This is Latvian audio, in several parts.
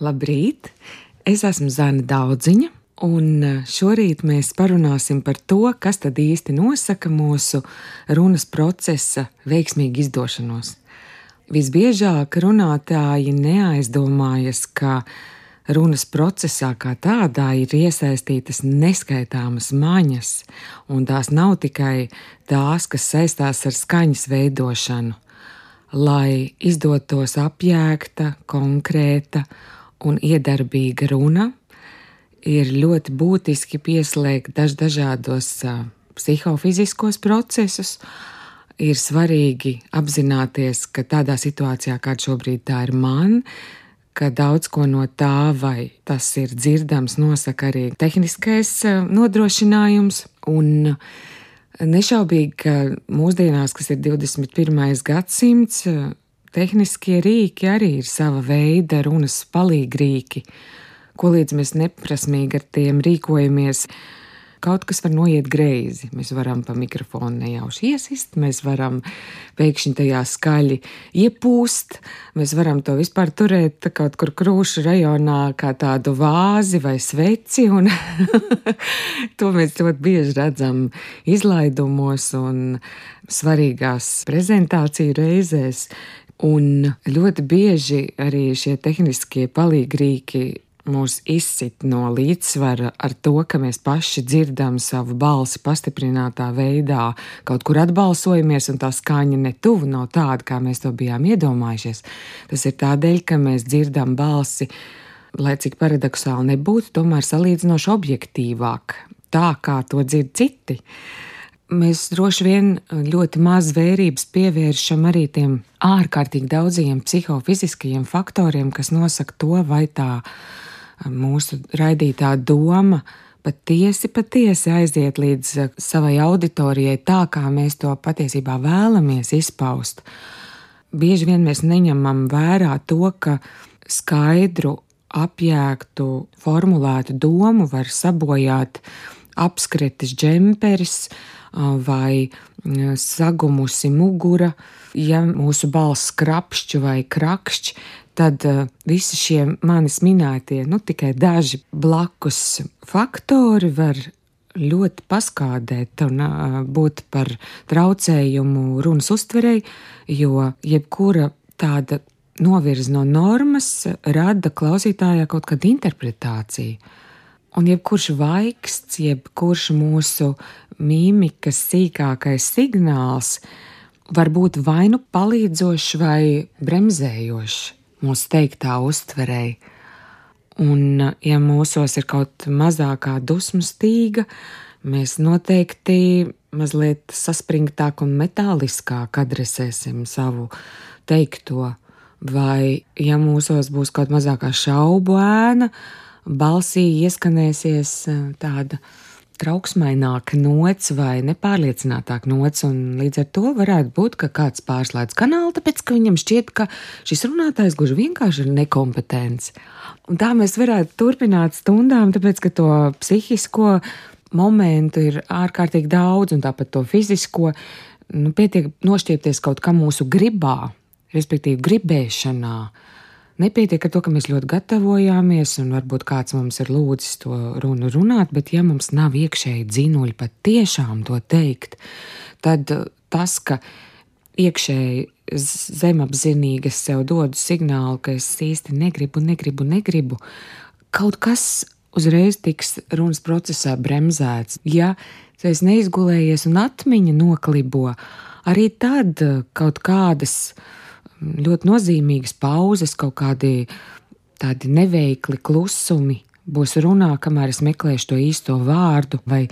Labrīt! Es esmu Zana Daudziņa, un šorīt mēs parunāsim par to, kas tad īsti nosaka mūsu runas procesa veiksmīgu izdošanos. Visbiežāk runātāji neaizdomājas, ka runas procesā kā tādā ir iesaistītas neskaitāmas maņas, un tās nav tikai tās, kas saistās ar skaņas veidošanu. Lai izdotos apjēgta, konkrēta un iedarbīga runa, ir ļoti būtiski pieslēgt daž dažādos uh, psihofiziskos procesus. Ir svarīgi apzināties, ka tādā situācijā, kāda šobrīd tā ir man, ka daudz ko no tā, vai tas ir dzirdams, nosaka arī tehniskais nodrošinājums. Un nešaubīgi, ka mūsdienās, kas ir 21. gadsimts, tehniskie rīki arī ir sava veida runas palīgrīki, ko līdz mēs neprasmīgi ar tiem rīkojamies. Kaut kas var noiet greizi. Mēs varam pa mikrofonu nejauši iesist, mēs varam pēkšņi tajā skaļi iepūst, mēs varam to vispār turēt kaut kur krūšu rajonā kā tādu vāzi vai sveci, to mēs ļoti bieži redzam izlaidumos un svarīgās prezentāciju reizēs. Un ļoti bieži arī šie tehniskie palīgrīki mūs izsit no līdzsvara ar to, ka mēs paši dzirdam savu balsi pastiprinātā veidā, kaut kur atbalsojamies, un tā skaņa netuvu nav tāda, kā mēs to bijām iedomājušies. Tas ir tādēļ, ka mēs dzirdam balsi, lai cik paradoxāli nebūtu, tomēr salīdzinoši objektīvāk, tā kā to dzird citi mēs droši vien ļoti maz vērības pievēršam arī tiem ārkārtīgi daudziem psihofiziskajiem faktoriem, kas nosaka to, vai tā mūsu raidītā doma patiesi, patiesi aiziet līdz savai auditorijai tā, kā mēs to patiesībā vēlamies izpaust. Bieži vien mēs neņemam vērā to, ka skaidru, apjēgtu, formulētu domu var sabojāt apskritis džemperis, vai sagumusi mugura, ja mūsu balss krapšķi vai krakšķi, tad visi šie manis minētie, nu tikai daži blakus faktori var ļoti paskādēt un būt par traucējumu runas uztverei, jo jebkura tāda novirza no normas rada klausītājā kaut kādu interpretāciju. Un jebkurš vaiksts, jebkurš mūsu mīmikas sīkākais signāls var būt vai nu palīdzošs, vai bremzējošs mūsu teiktā uztverēji. Un, ja mūsos ir kaut mazākā dusmu stīga, mēs noteikti mazliet saspringtāk un metāliskāk adresēsim savu teikto. Vai, ja mūsos būs kaut mazākā šaubu ēna, balsī ieskanēsies tāda trauksmaināka nots vai nepārliecinātāka nots, un līdz ar to varētu būt, ka kāds pārslēdz kanālu, tāpēc ka viņam šķiet, ka šis runātājs gluži vienkārši ir nekompetents. Un tā mēs varētu turpināt stundām, tāpēc ka to psihisko momentu ir ārkārtīgi daudz, un tāpat to fizisko. Nu, pietiek nošķiepties kaut kā mūsu gribā, respektīvi gribēšanā. Nepietiek ar to, ka mēs ļoti gatavojāmies, un varbūt kāds mums ir lūdzis to runu runāt, bet ja mums nav iekšēji dzinuļi pat tiešām to teikt, tad uh, tas, ka iekšēji zemapzinīgi es sev dodu signālu, ka es īsti negribu, negribu, negribu, kaut kas uzreiz tiks runas procesā bremzēts. Ja es neizgulējies un atmiņa noklibo, arī tad uh, kaut kādas ļoti nozīmīgas pauzes, kaut kādi tādi neveikli klusumi būs runā, kamēr es meklēšu to īsto vārdu, vai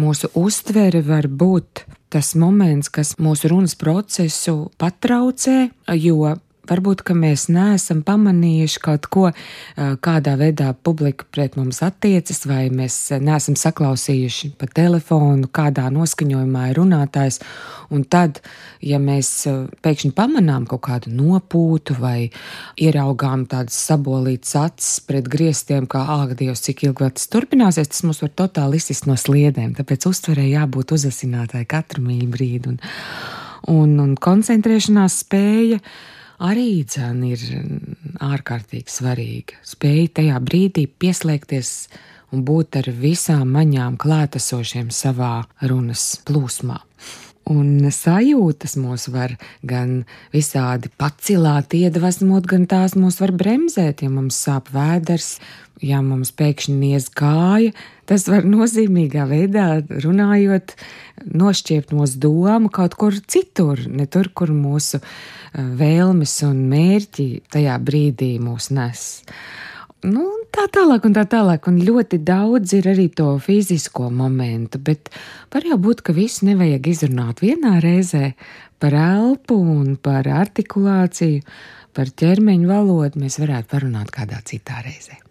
mūsu uztvere var būt tas moments, kas mūsu runas procesu patraucē, jo Varbūt, ka mēs neesam pamanījuši kaut ko, kādā veidā publika pret mums attiecas, vai mēs neesam saklausījuši pa telefonu, kādā noskaņojumā ir runātājs. Un tad, ja mēs pēkšņi pamanām kaut kādu nopūtu vai ieraugām tādas sabolītas acis pret griestiem, kā āk, Dievs, cik ilgi tas turpināsies, tas mums var totāli izsist no sliedēm. Tāpēc uztverē jābūt uzasinātāji katru mīļu brīdi. Un, un, un koncentrēšanās spēja arī dzēn ir ārkārtīgi svarīga. Spēja tajā brīdī pieslēgties un būt ar visām maņām klātesošiem savā runas plūsmā. Un sajūtas mūs var gan visādi pacilāt, iedvesmot, gan tās mūs var bremzēt, ja mums sāp vēders, ja mums pēkšņi niez kāja. Tas var nozīmīgā veidā runājot, nošķiept mūsu domu kaut kur citur, ne tur, kur mūsu eh, vēlmes un mērķi tajā brīdī mūs nes. Nu, tā tālāk, un tā tālāk. Un ļoti daudz ir arī to fizisko momentu, bet var jau būt, ka visu nevajag izrunāt vienā reizē par elpu un par artikulāciju, par ķermeņa valodu. Mēs varētu parunāt kādā citā reizē.